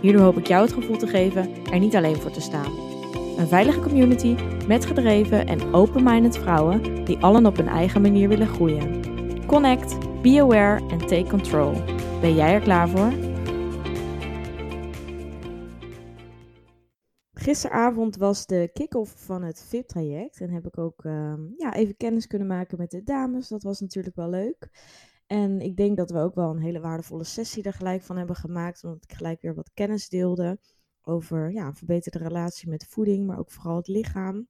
Hierdoor hoop ik jou het gevoel te geven er niet alleen voor te staan. Een veilige community met gedreven en open-minded vrouwen die allen op hun eigen manier willen groeien. Connect, be aware en take control. Ben jij er klaar voor? Gisteravond was de kick-off van het VIP-traject en heb ik ook ehm, ja, even kennis kunnen maken met de dames. Dat was natuurlijk wel leuk. En ik denk dat we ook wel een hele waardevolle sessie er gelijk van hebben gemaakt, omdat ik gelijk weer wat kennis deelde over ja, verbeterde relatie met voeding, maar ook vooral het lichaam.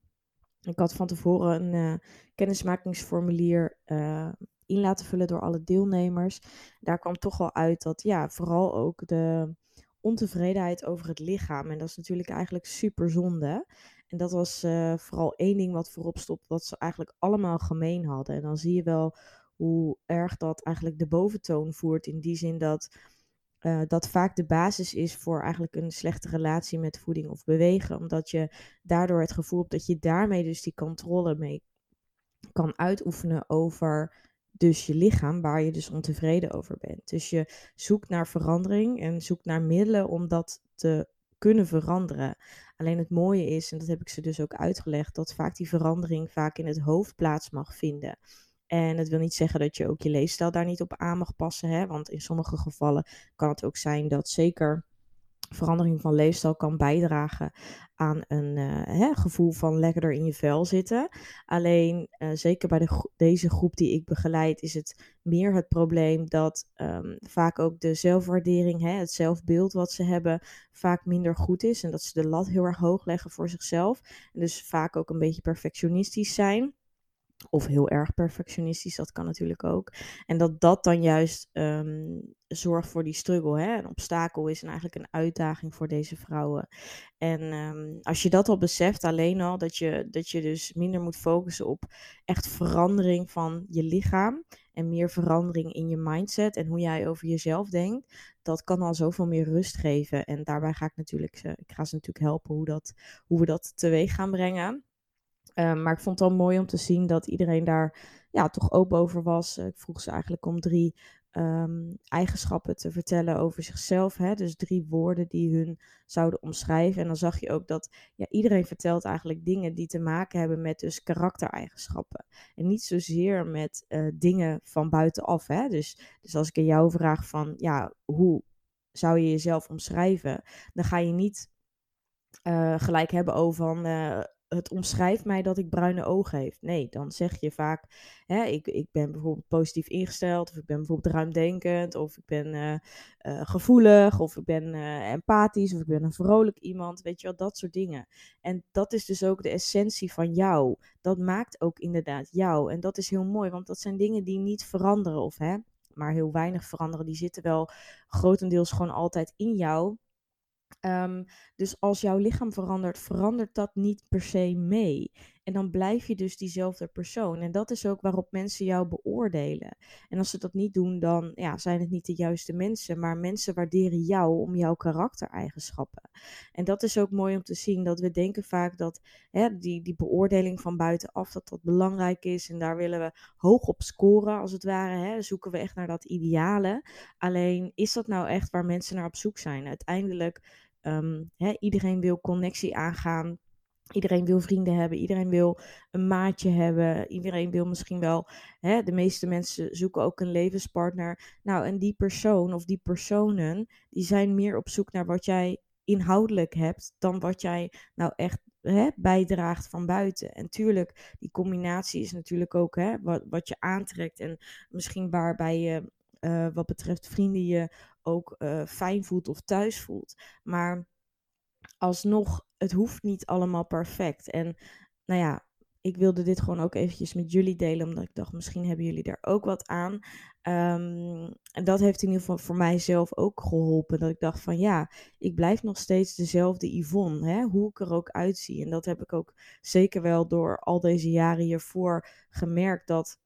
Ik had van tevoren een uh, kennismakingsformulier uh, in laten vullen door alle deelnemers. Daar kwam toch wel uit dat ja, vooral ook de ontevredenheid over het lichaam. En dat is natuurlijk eigenlijk super zonde. En dat was uh, vooral één ding wat voorop stond, wat ze eigenlijk allemaal gemeen hadden. En dan zie je wel hoe erg dat eigenlijk de boventoon voert. In die zin dat uh, dat vaak de basis is voor eigenlijk een slechte relatie met voeding of bewegen. Omdat je daardoor het gevoel hebt dat je daarmee dus die controle mee kan uitoefenen over dus je lichaam, waar je dus ontevreden over bent. Dus je zoekt naar verandering en zoekt naar middelen om dat te kunnen veranderen. Alleen het mooie is, en dat heb ik ze dus ook uitgelegd, dat vaak die verandering vaak in het hoofd plaats mag vinden. En het wil niet zeggen dat je ook je leefstijl daar niet op aan mag passen. Hè? Want in sommige gevallen kan het ook zijn dat zeker verandering van leefstijl kan bijdragen aan een uh, hè, gevoel van lekkerder in je vel zitten. Alleen uh, zeker bij de, deze groep die ik begeleid is het meer het probleem dat um, vaak ook de zelfwaardering, hè, het zelfbeeld wat ze hebben, vaak minder goed is. En dat ze de lat heel erg hoog leggen voor zichzelf. En dus vaak ook een beetje perfectionistisch zijn. Of heel erg perfectionistisch, dat kan natuurlijk ook. En dat dat dan juist um, zorgt voor die struggle. Hè? Een obstakel is en eigenlijk een uitdaging voor deze vrouwen. En um, als je dat al beseft, alleen al, dat je, dat je dus minder moet focussen op echt verandering van je lichaam. En meer verandering in je mindset en hoe jij over jezelf denkt. Dat kan al zoveel meer rust geven. En daarbij ga ik natuurlijk, ik ga ze natuurlijk helpen hoe, dat, hoe we dat teweeg gaan brengen. Um, maar ik vond het wel mooi om te zien dat iedereen daar ja, toch open over was. Ik vroeg ze eigenlijk om drie um, eigenschappen te vertellen over zichzelf. Hè? Dus drie woorden die hun zouden omschrijven. En dan zag je ook dat ja, iedereen vertelt eigenlijk dingen die te maken hebben met dus karaktereigenschappen. En niet zozeer met uh, dingen van buitenaf. Hè? Dus, dus als ik aan jou vraag van ja, hoe zou je jezelf omschrijven? Dan ga je niet uh, gelijk hebben over van... het omschrijft mij dat ik bruine ogen heeft. Nee, dan zeg je vaak, hè, ik, ik ben bijvoorbeeld positief ingesteld, of ik ben bijvoorbeeld ruimdenkend, of ik ben uh, uh, gevoelig, of ik ben uh, empathisch, of ik ben een vrolijk iemand, weet je wel, dat soort dingen. En dat is dus ook de essentie van jou. Dat maakt ook inderdaad jou. En dat is heel mooi, want dat zijn dingen die niet veranderen, of hè, maar heel weinig veranderen. Die zitten wel grotendeels gewoon altijd in jou. Um, dus als jouw lichaam verandert, verandert dat niet per se mee. En dan blijf je dus diezelfde persoon. En dat is ook waarop mensen jou beoordelen. En als ze dat niet doen, dan ja, zijn het niet de juiste mensen. Maar mensen waarderen jou om jouw karaktereigenschappen. En dat is ook mooi om te zien. Dat we denken vaak dat hè, die, die beoordeling van buitenaf dat dat belangrijk is. En daar willen we hoog op scoren, als het ware. Hè. Zoeken we echt naar dat ideale. Alleen is dat nou echt waar mensen naar op zoek zijn? Uiteindelijk Um, iedereen wil connectie aangaan. Iedereen wil vrienden hebben, iedereen wil een maatje hebben, iedereen wil misschien wel, hè, de meeste mensen zoeken ook een levenspartner. Nou, en die persoon of die personen, die zijn meer op zoek naar wat jij inhoudelijk hebt dan wat jij nou echt hè, bijdraagt van buiten. En tuurlijk, die combinatie is natuurlijk ook hè, wat, wat je aantrekt en misschien waarbij je uh, wat betreft vrienden je ook uh, fijn voelt of thuis voelt. Maar alsnog, het hoeft niet allemaal perfect. En nou ja, ik wilde dit gewoon ook eventjes met jullie delen, omdat ik dacht, misschien hebben jullie daar ook wat aan. Ehm, en dat heeft in ieder geval voor mijzelf ook geholpen. Dat ik dacht van ja, ik blijf nog steeds dezelfde Yvonne, hè, hoe ik er ook uitzie. En dat heb ik ook zeker wel door al deze jaren hiervoor gemerkt dat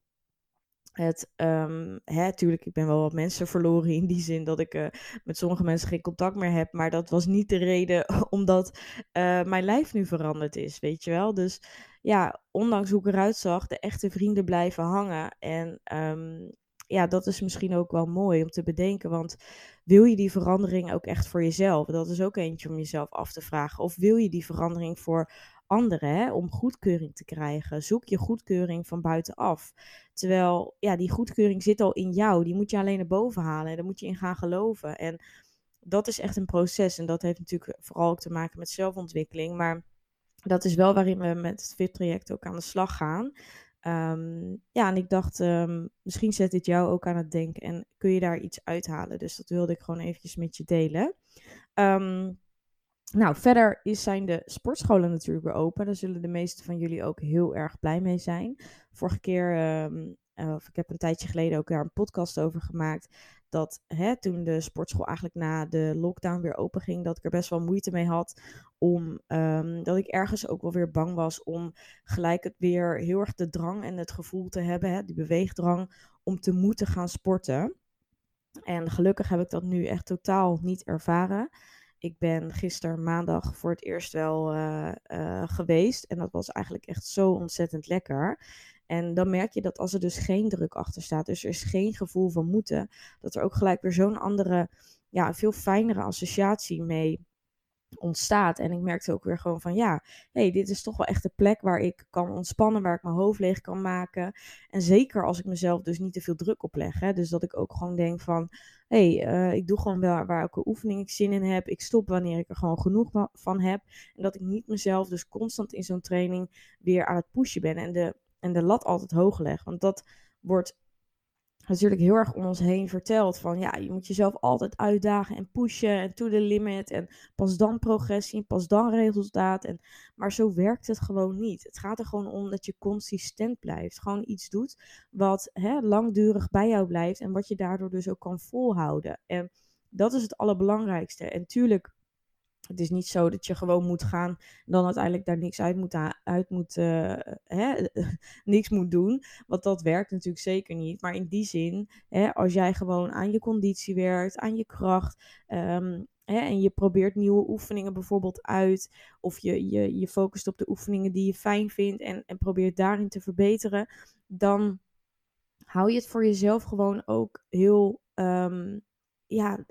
het, um, hè, tuurlijk, ik ben wel wat mensen verloren in die zin dat ik uh, met sommige mensen geen contact meer heb. Maar dat was niet de reden omdat uh, mijn lijf nu veranderd is, weet je wel. Dus ja, ondanks hoe ik eruit zag, de echte vrienden blijven hangen. En um, ja, dat is misschien ook wel mooi om te bedenken. Want wil je die verandering ook echt voor jezelf? Dat is ook eentje om jezelf af te vragen. Of wil je die verandering voor anderen, hè, om goedkeuring te krijgen. Zoek je goedkeuring van buitenaf. Terwijl, ja, die goedkeuring zit al in jou. Die moet je alleen naar boven halen. En daar moet je in gaan geloven. En dat is echt een proces. En dat heeft natuurlijk vooral ook te maken met zelfontwikkeling. Maar dat is wel waarin we met het VIP-traject ook aan de slag gaan. Um, ja, en ik dacht, um, misschien zet dit jou ook aan het denken en kun je daar iets uithalen. Dus dat wilde ik gewoon eventjes met je delen. Um, nou, verder zijn de sportscholen natuurlijk weer open. Daar zullen de meeste van jullie ook heel erg blij mee zijn. Vorige keer, um, of ik heb een tijdje geleden ook daar een podcast over gemaakt. Dat hè, toen de sportschool eigenlijk na de lockdown weer open ging, dat ik er best wel moeite mee had. Om, um, dat ik ergens ook wel weer bang was om gelijk het weer heel erg de drang en het gevoel te hebben, hè, die beweegdrang, om te moeten gaan sporten. En gelukkig heb ik dat nu echt totaal niet ervaren. Ik ben gisteren maandag voor het eerst wel uh, uh, geweest. En dat was eigenlijk echt zo ontzettend lekker. En dan merk je dat als er dus geen druk achter staat, dus er is geen gevoel van moeten, dat er ook gelijk weer zo'n andere, ja, veel fijnere associatie mee ontstaat. En ik merkte ook weer gewoon van ja, hey, dit is toch wel echt de plek waar ik kan ontspannen, waar ik mijn hoofd leeg kan maken. En zeker als ik mezelf dus niet te veel druk opleg. Hè? Dus dat ik ook gewoon denk van hey, uh, ik doe gewoon wel waar welke oefening ik zin in heb. Ik stop wanneer ik er gewoon genoeg van heb. En dat ik niet mezelf dus constant in zo'n training weer aan het pushen ben. En de, en de lat altijd hoog leg. Want dat wordt natuurlijk heel erg om ons heen verteld. Van ja, je moet jezelf altijd uitdagen en pushen en to the limit. En pas dan progressie, pas dan resultaat. En, maar zo werkt het gewoon niet. Het gaat er gewoon om dat je consistent blijft. Gewoon iets doet wat hè, langdurig bij jou blijft. En wat je daardoor dus ook kan volhouden. En dat is het allerbelangrijkste. En tuurlijk het is niet zo dat je gewoon moet gaan en dan uiteindelijk daar niks uit moet, uit moet uh, hè, niks moet doen. Want dat werkt natuurlijk zeker niet. Maar in die zin, hè, als jij gewoon aan je conditie werkt, aan je kracht. Um, hè, en je probeert nieuwe oefeningen bijvoorbeeld uit. Of je, je, je focust op de oefeningen die je fijn vindt en, en probeert daarin te verbeteren. Dan hou je het voor jezelf gewoon ook heel um, ja,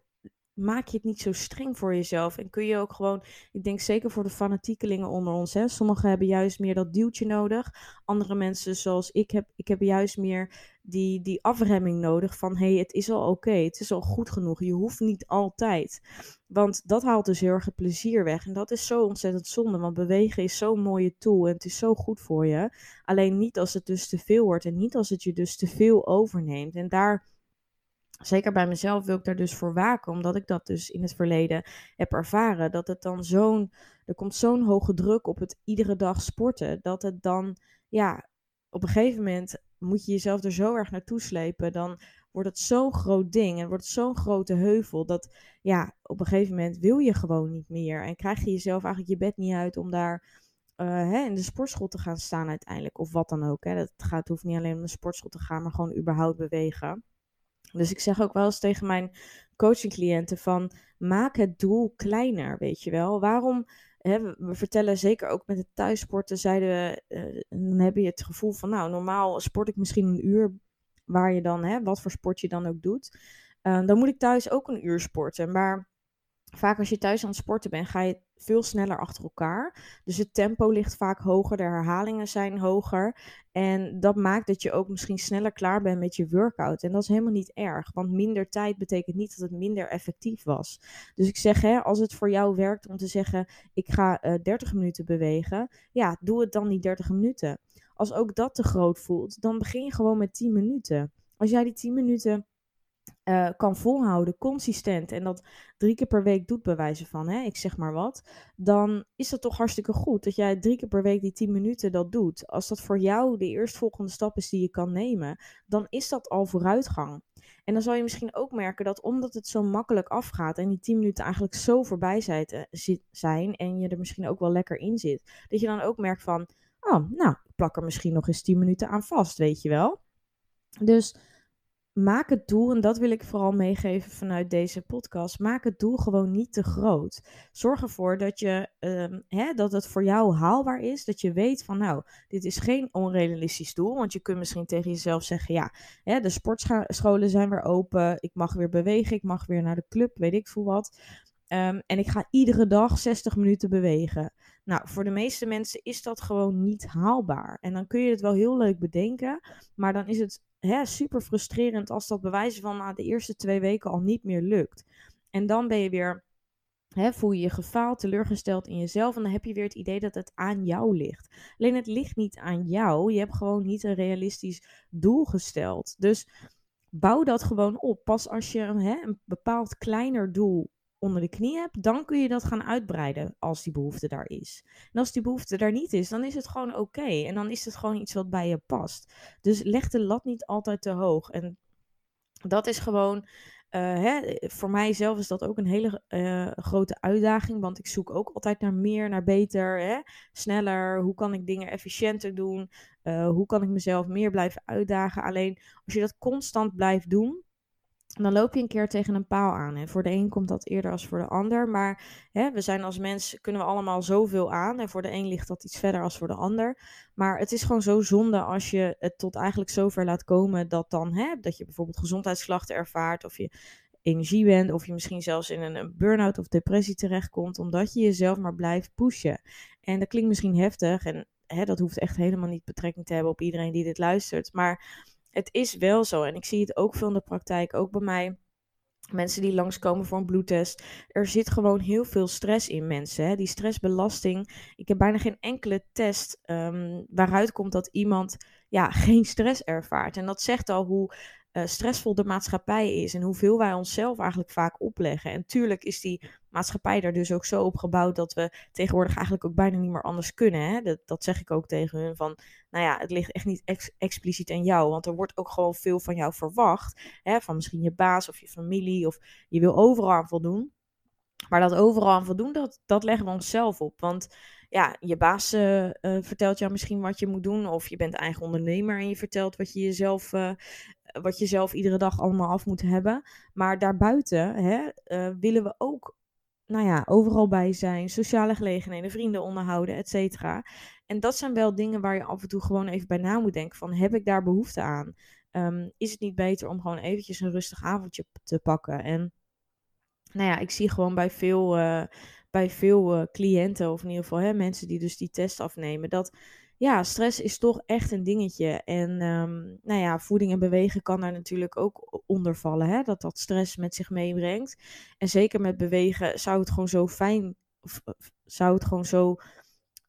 maak je het niet zo streng voor jezelf. En kun je ook gewoon, ik denk zeker voor de fanatiekelingen onder ons, hè, sommigen hebben juist meer dat duwtje nodig. Andere mensen zoals ik heb, ik heb juist meer die, die afremming nodig van hé, hey, het is al oké, het is al goed genoeg. Je hoeft niet altijd. Want dat haalt dus heel erg het plezier weg. En dat is zo ontzettend zonde, want bewegen is zo'n mooie tool en het is zo goed voor je. Alleen niet als het dus te veel wordt en niet als het je dus te veel overneemt. En daar zeker bij mezelf wil ik daar dus voor waken, omdat ik dat dus in het verleden heb ervaren. Dat het dan zo'n, er komt zo'n hoge druk op het iedere dag sporten, dat het dan, ja, op een gegeven moment moet je jezelf er zo erg naartoe slepen, dan wordt het zo'n groot ding en wordt het zo'n grote heuvel, dat ja, op een gegeven moment wil je gewoon niet meer en krijg je jezelf eigenlijk je bed niet uit om daar uh, hè, in de sportschool te gaan staan uiteindelijk, of wat dan ook. Hè. Dat gaat, hoeft niet alleen om de sportschool te gaan, maar gewoon überhaupt bewegen. Dus ik zeg ook wel eens tegen mijn coachingcliënten van maak het doel kleiner, weet je wel. Waarom, hè, we vertellen zeker ook met het thuissporten, zeiden we, uh, dan heb je het gevoel van nou, normaal sport ik misschien een uur, waar je dan, hè, wat voor sport je dan ook doet. Uh, dan moet ik thuis ook een uur sporten, maar vaak als je thuis aan het sporten bent, ga je veel sneller achter elkaar. Dus het tempo ligt vaak hoger, de herhalingen zijn hoger. En dat maakt dat je ook misschien sneller klaar bent met je workout. En dat is helemaal niet erg, want minder tijd betekent niet dat het minder effectief was. Dus ik zeg, hè, als het voor jou werkt om te zeggen, ik ga uh, eh, 30 minuten bewegen, ja, doe het dan niet 30 minuten. Als ook dat te groot voelt, dan begin je gewoon met 10 minuten. Als jij die 10 minuten uh, kan volhouden, consistent, en dat drie keer per week doet, bij wijze van, hè, ik zeg maar wat, dan is dat toch hartstikke goed dat jij drie keer per week die tien minuten dat doet. Als dat voor jou de eerstvolgende stap is die je kan nemen, dan is dat al vooruitgang. En dan zal je misschien ook merken dat omdat het zo makkelijk afgaat en die 10 minuten eigenlijk zo voorbij zijn en je er misschien ook wel lekker in zit, dat je dan ook merkt van, oh, nou, ik plak er misschien nog eens 10 minuten aan vast, weet je wel. Dus maak het doel, en dat wil ik vooral meegeven vanuit deze podcast, maak het doel gewoon niet te groot. Zorg ervoor dat, je, um, hè, dat het voor jou haalbaar is, dat je weet van nou, dit is geen onrealistisch doel, want je kunt misschien tegen jezelf zeggen, ja, hè, de sportscholen zijn weer open, ik mag weer bewegen, ik mag weer naar de club, weet ik veel wat. Um, en ik ga iedere dag 60 minuten bewegen. Nou, voor de meeste mensen is dat gewoon niet haalbaar. En dan kun je het wel heel leuk bedenken, maar dan is het hè, super frustrerend als dat bewijzen van na de eerste twee weken al niet meer lukt. En dan ben je weer, hè, voel je je gefaald, teleurgesteld in jezelf en dan heb je weer het idee dat het aan jou ligt. Alleen het ligt niet aan jou, je hebt gewoon niet een realistisch doel gesteld. Dus bouw dat gewoon op. Pas als je hè, een bepaald kleiner doel onder de knie hebt, dan kun je dat gaan uitbreiden als die behoefte daar is. En als die behoefte daar niet is, dan is het gewoon oké. En dan is het gewoon iets wat bij je past. Dus leg de lat niet altijd te hoog. En dat is gewoon. Uh, hè, voor mijzelf is dat ook een hele uh, grote uitdaging, want ik zoek ook altijd naar meer, naar beter, hè, sneller. Hoe kan ik dingen efficiënter doen? Uh, hoe kan ik mezelf meer blijven uitdagen? Alleen als je dat constant blijft doen, dan loop je een keer tegen een paal aan. En voor de een komt dat eerder als voor de ander. Maar hè, we zijn als mens, kunnen we allemaal zoveel aan. En voor de een ligt dat iets verder als voor de ander. Maar het is gewoon zo zonde als je het tot eigenlijk zover laat komen dat dan, hè, dat je bijvoorbeeld gezondheidsklachten ervaart. Of je energie bent. Of je misschien zelfs in een burn-out of depressie terechtkomt. Omdat je jezelf maar blijft pushen. En dat klinkt misschien heftig. En hè, dat hoeft echt helemaal niet betrekking te hebben op iedereen die dit luistert. Maar het is wel zo. En ik zie het ook veel in de praktijk, ook bij mij. Mensen die langskomen voor een bloedtest. Er zit gewoon heel veel stress in mensen. Hè? Die stressbelasting. Ik heb bijna geen enkele test um, waaruit komt dat iemand ja, geen stress ervaart. En dat zegt al hoe uh, stressvol de maatschappij is en hoeveel wij onszelf eigenlijk vaak opleggen. En tuurlijk is die maatschappij daar dus ook zo op gebouwd dat we tegenwoordig eigenlijk ook bijna niet meer anders kunnen. Hè? Dat, dat zeg ik ook tegen hun van, nou ja, het ligt echt niet expliciet aan jou, want er wordt ook gewoon veel van jou verwacht. Hè? Van misschien je baas of je familie of je wil overal aan voldoen. Maar dat overal aan voldoen, dat, dat leggen we onszelf op. Want ja, je baas uh, vertelt jou misschien wat je moet doen. Of je bent eigen ondernemer en je vertelt wat je jezelf, wat je zelf iedere dag allemaal af moet hebben. Maar daarbuiten hè, willen we ook nou ja, overal bij zijn, sociale gelegenheden, vrienden onderhouden, et cetera. En dat zijn wel dingen waar je af en toe gewoon even bij na moet denken van, heb ik daar behoefte aan? Um, is het niet beter om gewoon eventjes een rustig avondje te pakken? En nou ja, ik zie gewoon bij veel, uh, bij veel uh, cliënten, of in ieder geval hè, mensen die dus die test afnemen, dat ja, stress is toch echt een dingetje. En um, nou ja, voeding en bewegen kan daar natuurlijk ook onder vallen. Hè? Dat dat stress met zich meebrengt. En zeker met bewegen zou het gewoon zo fijn, zou het gewoon zo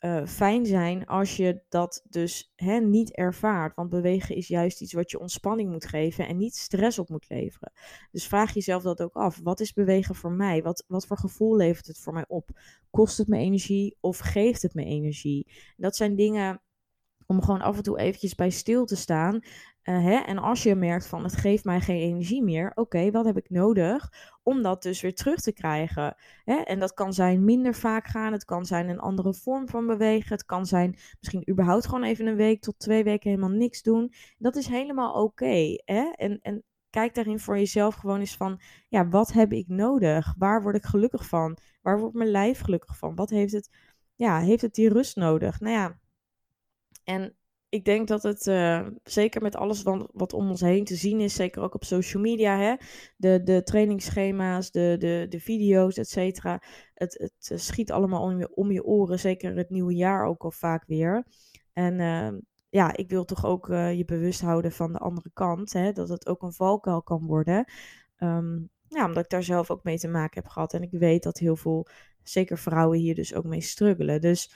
uh, fijn zijn als je dat dus hè, niet ervaart. Want bewegen is juist iets wat je ontspanning moet geven en niet stress op moet leveren. Dus vraag jezelf dat ook af. Wat is bewegen voor mij? Wat, wat voor gevoel levert het voor mij op? Kost het me energie of geeft het me energie? Dat zijn dingen om gewoon af en toe eventjes bij stil te staan. Uh, hè? En als je merkt van het geeft mij geen energie meer, oké, wat heb ik nodig om dat dus weer terug te krijgen? Hè? En dat kan zijn minder vaak gaan, het kan zijn een andere vorm van bewegen, het kan zijn misschien überhaupt gewoon even een week tot twee weken helemaal niks doen. Dat is helemaal oké. en, en kijk daarin voor jezelf gewoon eens van, ja, wat heb ik nodig? Waar word ik gelukkig van? Waar wordt mijn lijf gelukkig van? Wat heeft het, ja, heeft het die rust nodig? Nou ja, en ik denk dat het uh, zeker met alles wat, wat, om ons heen te zien is, zeker ook op social media, hè, de, de trainingsschema's, de, de, de video's, et cetera. Het, het eh, schiet allemaal om je, om je oren, zeker het nieuwe jaar ook al vaak weer. En uh, ja, ik wil toch ook uh, je bewust houden van de andere kant, hè, dat het ook een valkuil kan worden. Um, ja, omdat ik daar zelf ook mee te maken heb gehad. En ik weet dat heel veel, zeker vrouwen hier dus ook mee struggelen. Dus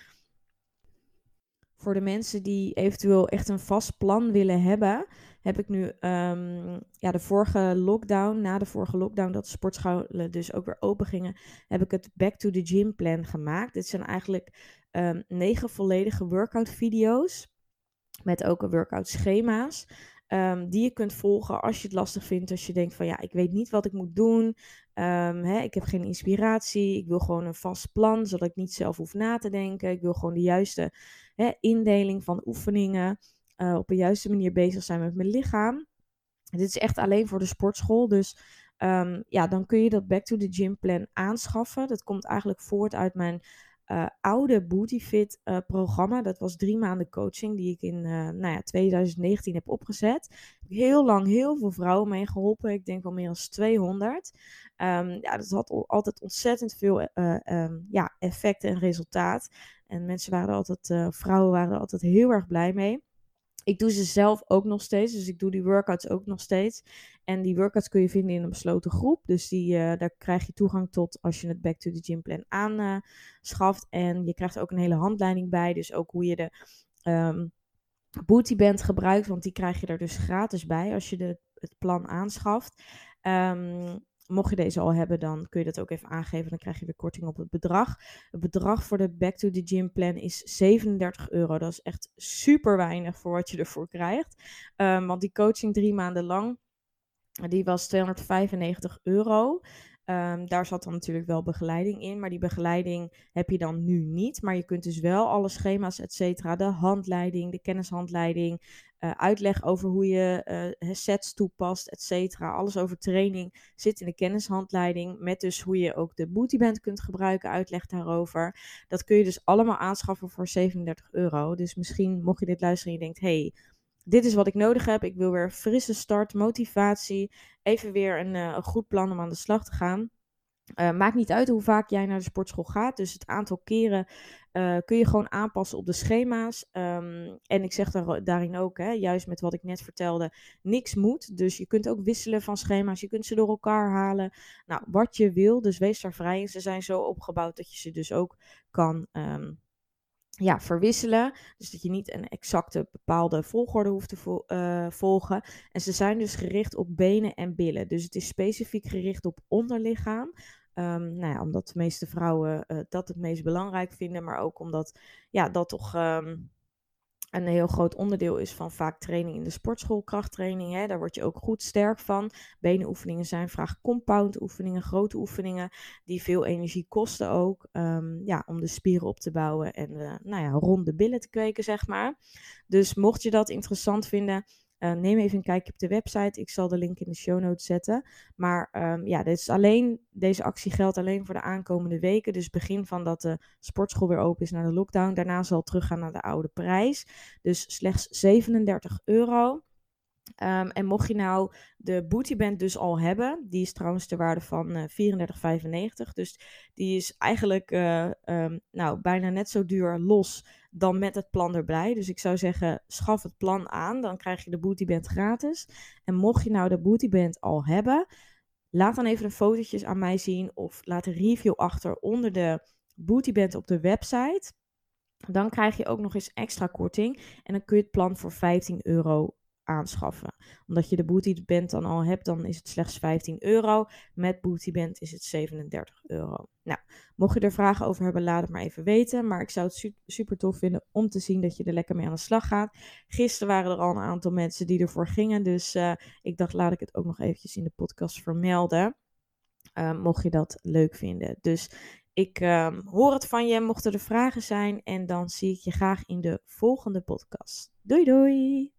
voor de mensen die eventueel echt een vast plan willen hebben, heb ik nu ehm, ja, de vorige lockdown, na de vorige lockdown, dat de sportscholen dus ook weer open gingen, heb ik het Back to the Gym plan gemaakt. Dit zijn eigenlijk um, negen volledige workout video's met ook een workout schema's. Um, die je kunt volgen als je het lastig vindt. Als je denkt van ja, ik weet niet wat ik moet doen. hè, ik heb geen inspiratie. Ik wil gewoon een vast plan, zodat ik niet zelf hoef na te denken. Ik wil gewoon de juiste indeling van oefeningen. Uh, op de juiste manier bezig zijn met mijn lichaam. Dit is echt alleen voor de sportschool. Dus um, ja, dan kun je dat Back to the Gym plan aanschaffen. Dat komt eigenlijk voort uit mijn uh, oude Bootyfit uh, programma. Dat was drie maanden coaching die ik in nou ja, 2019 heb opgezet. Heel lang heel veel vrouwen mee geholpen. Ik denk wel meer dan 200. Um, ja, dat had altijd ontzettend veel um, ja, effect en resultaat. En mensen waren altijd, uh, vrouwen waren er altijd heel erg blij mee. Ik doe ze zelf ook nog steeds, dus ik doe die workouts ook nog steeds. En die workouts kun je vinden in een besloten groep. Dus die, uh, daar krijg je toegang tot als je het Back to the Gym plan aanschaft. Uh, en je krijgt ook een hele handleiding bij, dus ook hoe je de um, bootyband gebruikt. Want die krijg je er dus gratis bij als je de, het plan aanschaft. Um, mocht je deze al hebben, dan kun je dat ook even aangeven. Dan krijg je weer korting op het bedrag. Het bedrag voor de Back to the Gym plan is 37 euro. Dat is echt super weinig voor wat je ervoor krijgt. Um, want die coaching drie maanden lang, die was 295 euro. Um, daar zat dan natuurlijk wel begeleiding in, maar die begeleiding heb je dan nu niet. Maar je kunt dus wel alle schema's, et cetera, de handleiding, de kennishandleiding, uh, uitleg over hoe je uh, sets toepast, et cetera. Alles over training zit in de kennishandleiding. Met dus hoe je ook de bootyband kunt gebruiken, uitleg daarover. Dat kun je dus allemaal aanschaffen voor 37 euro. Dus misschien mocht je dit luisteren en je denkt, hey, dit is wat ik nodig heb. Ik wil weer frisse start, motivatie. Even weer een, uh, een goed plan om aan de slag te gaan. Uh, maakt niet uit hoe vaak jij naar de sportschool gaat. Dus het aantal keren uh, kun je gewoon aanpassen op de schema's. Um, en ik zeg daar, daarin ook, hè, juist met wat ik net vertelde, niks moet. Dus je kunt ook wisselen van schema's. Je kunt ze door elkaar halen. Nou, wat je wil. Dus wees daar vrij in. Ze zijn zo opgebouwd dat je ze dus ook kan um, ja, verwisselen. Dus dat je niet een exacte bepaalde volgorde hoeft te uh, volgen. En ze zijn dus gericht op benen en billen. Dus het is specifiek gericht op onderlichaam. Um, nou ja, omdat de meeste vrouwen uh, dat het meest belangrijk vinden, maar ook omdat ja, dat toch um, een heel groot onderdeel is van vaak training in de sportschool, krachttraining. Hè, daar word je ook goed sterk van. Benenoefeningen zijn vaak compound oefeningen, grote oefeningen, die veel energie kosten ook. Um, ja, om de spieren op te bouwen en uh, nou ja, ronde billen te kweken, zeg maar. Dus mocht je dat interessant vinden, uh, neem even een kijkje op de website. Ik zal de link in de show notes zetten. Maar um, ja, dit is alleen, deze actie geldt alleen voor de aankomende weken. Dus begin van dat de sportschool weer open is naar de lockdown. Daarna zal het teruggaan naar de oude prijs. Dus slechts 37 euro. Um, en mocht je nou de bootyband dus al hebben, die is trouwens ter waarde van uh, 34,95. Dus die is eigenlijk uh, um, nou, bijna net zo duur los dan met het plan erbij. Dus ik zou zeggen, schaf het plan aan, dan krijg je de bootyband gratis. En mocht je nou de bootyband al hebben, laat dan even de fotootjes aan mij zien of laat een review achter onder de bootyband op de website. Dan krijg je ook nog eens extra korting en dan kun je het plan voor 15 euro aanschaffen. Omdat je de bootyband dan al hebt, dan is het slechts 15 euro. Met bootyband is het 37 euro. Nou, mocht je er vragen over hebben, laat het maar even weten. Maar ik zou het super tof vinden om te zien dat je er lekker mee aan de slag gaat. Gisteren waren er al een aantal mensen die ervoor gingen. Dus uh, ik dacht, laat ik het ook nog eventjes in de podcast vermelden. Uh, mocht je dat leuk vinden. Dus ik uh, hoor het van je, mochten er vragen zijn. En dan zie ik je graag in de volgende podcast. Doei doei!